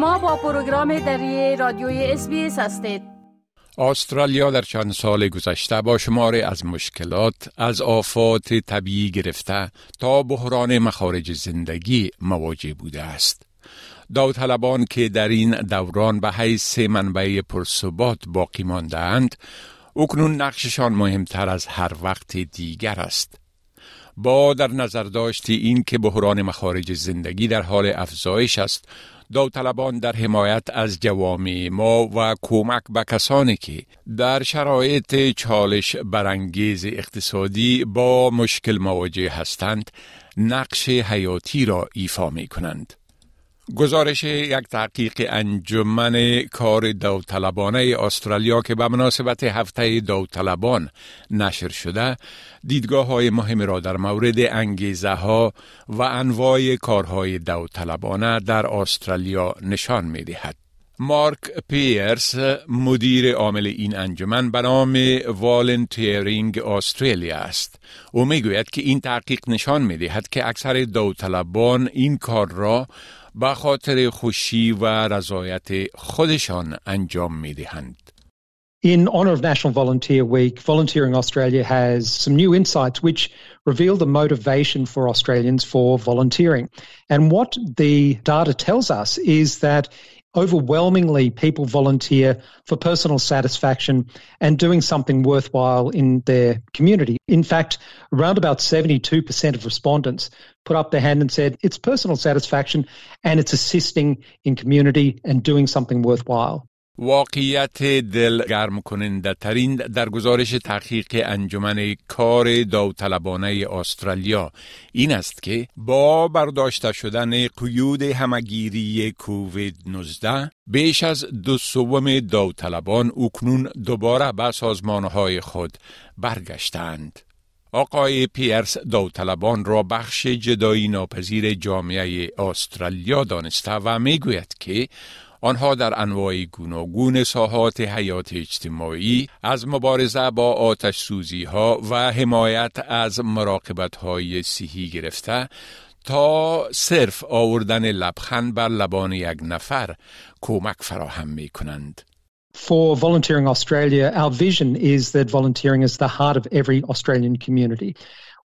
شما با پروگرام دری رادیوی اس هستید استرالیا در چند سال گذشته با شماری از مشکلات از آفات طبیعی گرفته تا بحران مخارج زندگی مواجه بوده است. داوطلبان که در این دوران به حیث منبع پرثبات باقی ماندهاند اکنون نقششان مهمتر از هر وقت دیگر است. با در نظر داشتی این که بحران مخارج زندگی در حال افزایش است داوطلبان در حمایت از جوامع ما و کمک به کسانی که در شرایط چالش برانگیز اقتصادی با مشکل مواجه هستند نقش حیاتی را ایفا می کنند. گزارش یک تحقیق انجمن کار داوطلبانه استرالیا که به مناسبت هفته داوطلبان نشر شده دیدگاه های مهم را در مورد انگیزه ها و انواع کارهای داوطلبانه در استرالیا نشان می دهد. مارک پیرس مدیر عامل این انجمن به نام والنتیرینگ استرالیا است او می‌گوید که این تحقیق نشان می دهد که اکثر داوطلبان این کار را به خاطر خوشی و رضایت خودشان انجام می دهند. In honour of National Volunteer Week, Volunteering Australia has some new insights which reveal the motivation for Australians for volunteering. And what the data tells us is that overwhelmingly people volunteer for personal satisfaction and doing something worthwhile in their community. In fact, around about 72% of respondents put up their hand and said it's personal satisfaction and it's assisting in community and doing something worthwhile. واقعیت دلگرم کننده ترین در گزارش تحقیق انجمن کار داوطلبانه استرالیا این است که با برداشته شدن قیود همگیری کووید 19 بیش از دو سوم داوطلبان اکنون دوباره به سازمانهای خود برگشتند. آقای پیرس داوطلبان را بخش جدایی ناپذیر جامعه استرالیا دانسته و می‌گوید که آنها در انواع گوناگون ساحات حیات اجتماعی از مبارزه با آتش سوزی ها و حمایت از مراقبت های صحی گرفته تا صرف آوردن لبخند بر لبان یک نفر کمک فراهم می کنند. For Volunteering Australia, our vision is that volunteering is the heart of every Australian community.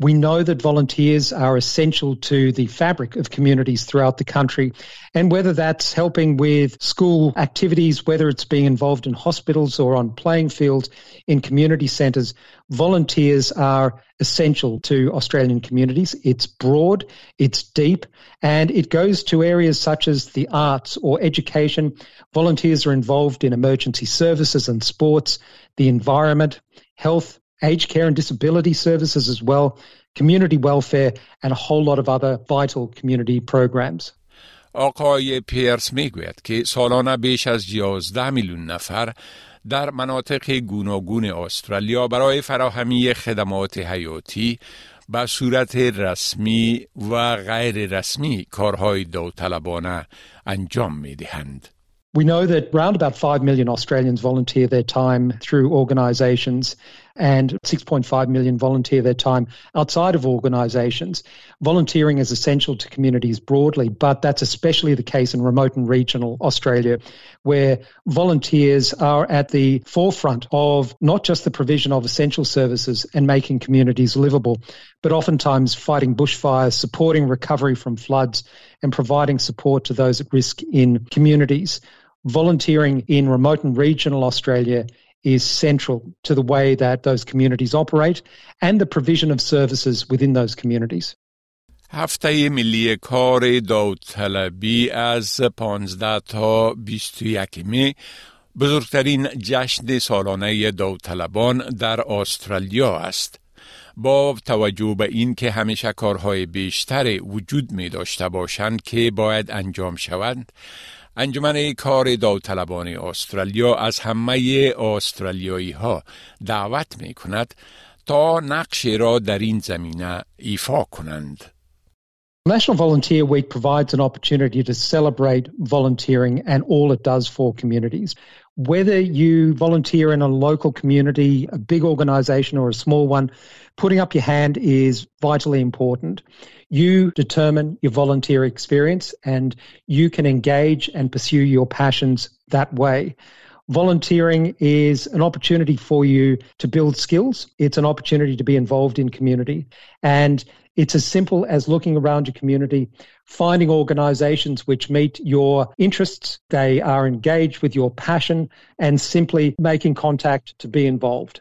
We know that volunteers are essential to the fabric of communities throughout the country. And whether that's helping with school activities, whether it's being involved in hospitals or on playing fields in community centres, volunteers are essential to Australian communities. It's broad, it's deep, and it goes to areas such as the arts or education. Volunteers are involved in emergency services and sports, the environment, health, aged care and disability services as well, community welfare, and a whole lot of other vital community programs. آقای پیرس میگوید که سالانه بیش از 11 میلیون نفر در مناطق گوناگون استرالیا برای فراهمی خدمات حیاتی به صورت رسمی و غیر رسمی کارهای داوطلبانه انجام می دهند. We know that around about 5 million Australians volunteer their time through organisations and 6.5 million volunteer their time outside of organisations. Volunteering is essential to communities broadly, but that's especially the case in remote and regional Australia, where volunteers are at the forefront of not just the provision of essential services and making communities livable, but oftentimes fighting bushfires, supporting recovery from floods, and providing support to those at risk in communities volunteering in remote and regional Australia is central to the way that those communities operate and the provision of services within those communities. هفته ملی کار داوطلبی از 15 تا 21 می بزرگترین جشن سالانه داوطلبان در استرالیا است. با توجه به این که همیشه کارهای بیشتر وجود می داشته باشند که باید انجام شوند انجمن کار داوطلبان استرالیا از همه استرالیایی ها دعوت می کند تا نقش را در این زمینه ایفا کنند. National Volunteer Week provides an opportunity to celebrate volunteering and all it does for communities. Whether you volunteer in a local community, a big organization, or a small one, putting up your hand is vitally important. You determine your volunteer experience and you can engage and pursue your passions that way. Volunteering is an opportunity for you to build skills. It's an opportunity to be involved in community. And it's as simple as looking around your community, finding organizations which meet your interests, they are engaged with your passion, and simply making contact to be involved.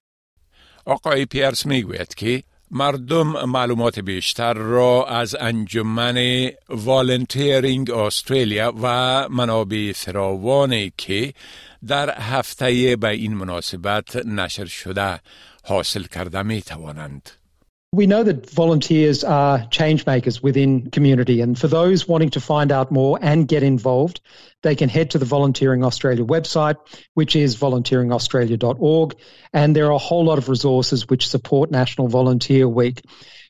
آقای پیرس میگوید که مردم معلومات بیشتر را از انجمن والنتیرینگ استرالیا و منابع فراوانی که در هفته به این مناسبت نشر شده حاصل کرده می توانند. We know that volunteers are change makers within community, and for those wanting to find out more and get involved, they can head to the Volunteering Australia website, which is volunteeringaustralia.org, and there are a whole lot of resources which support National Volunteer Week.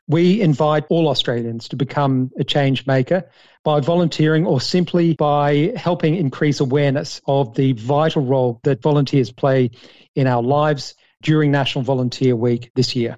We invite all Australians to become a change maker by volunteering or simply by helping increase awareness of the vital role that volunteers play in our lives during National Volunteer Week this year.